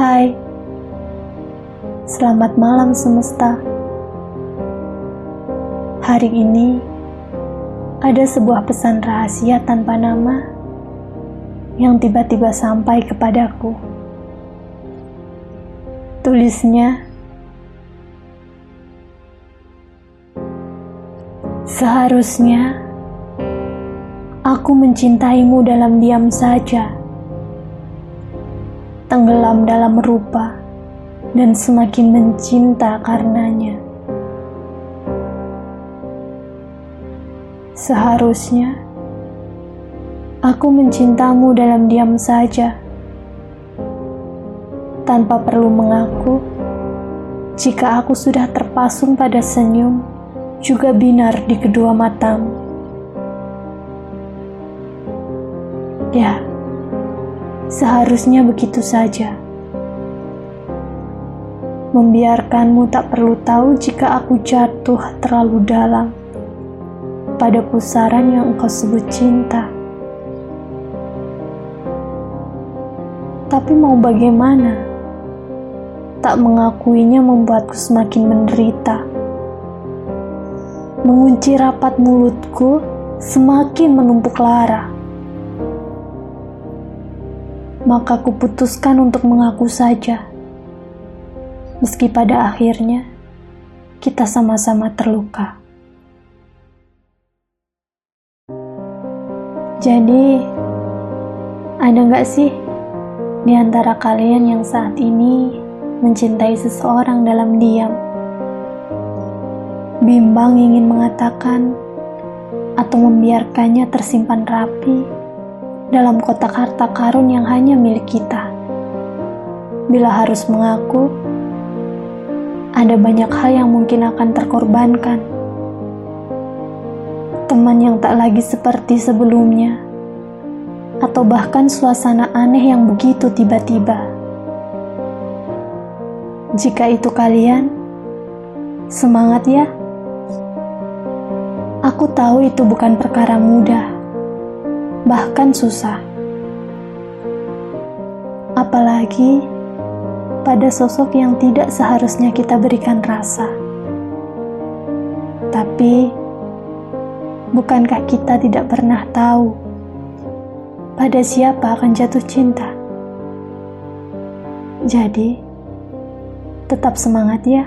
Hai, selamat malam semesta. Hari ini ada sebuah pesan rahasia tanpa nama yang tiba-tiba sampai kepadaku. Tulisnya, seharusnya aku mencintaimu dalam diam saja tenggelam dalam rupa dan semakin mencinta karenanya. Seharusnya aku mencintamu dalam diam saja, tanpa perlu mengaku. Jika aku sudah terpasung pada senyum, juga binar di kedua matamu. Ya, Seharusnya begitu saja. Membiarkanmu tak perlu tahu jika aku jatuh terlalu dalam pada pusaran yang engkau sebut cinta. Tapi mau bagaimana? Tak mengakuinya membuatku semakin menderita. Mengunci rapat mulutku semakin menumpuk lara maka kuputuskan untuk mengaku saja. Meski pada akhirnya kita sama-sama terluka. Jadi, ada nggak sih di antara kalian yang saat ini mencintai seseorang dalam diam? Bimbang ingin mengatakan atau membiarkannya tersimpan rapi dalam kotak harta karun yang hanya milik kita. Bila harus mengaku, ada banyak hal yang mungkin akan terkorbankan. Teman yang tak lagi seperti sebelumnya, atau bahkan suasana aneh yang begitu tiba-tiba. Jika itu kalian, semangat ya! Aku tahu itu bukan perkara mudah bahkan susah. Apalagi pada sosok yang tidak seharusnya kita berikan rasa. Tapi, bukankah kita tidak pernah tahu pada siapa akan jatuh cinta? Jadi, tetap semangat ya.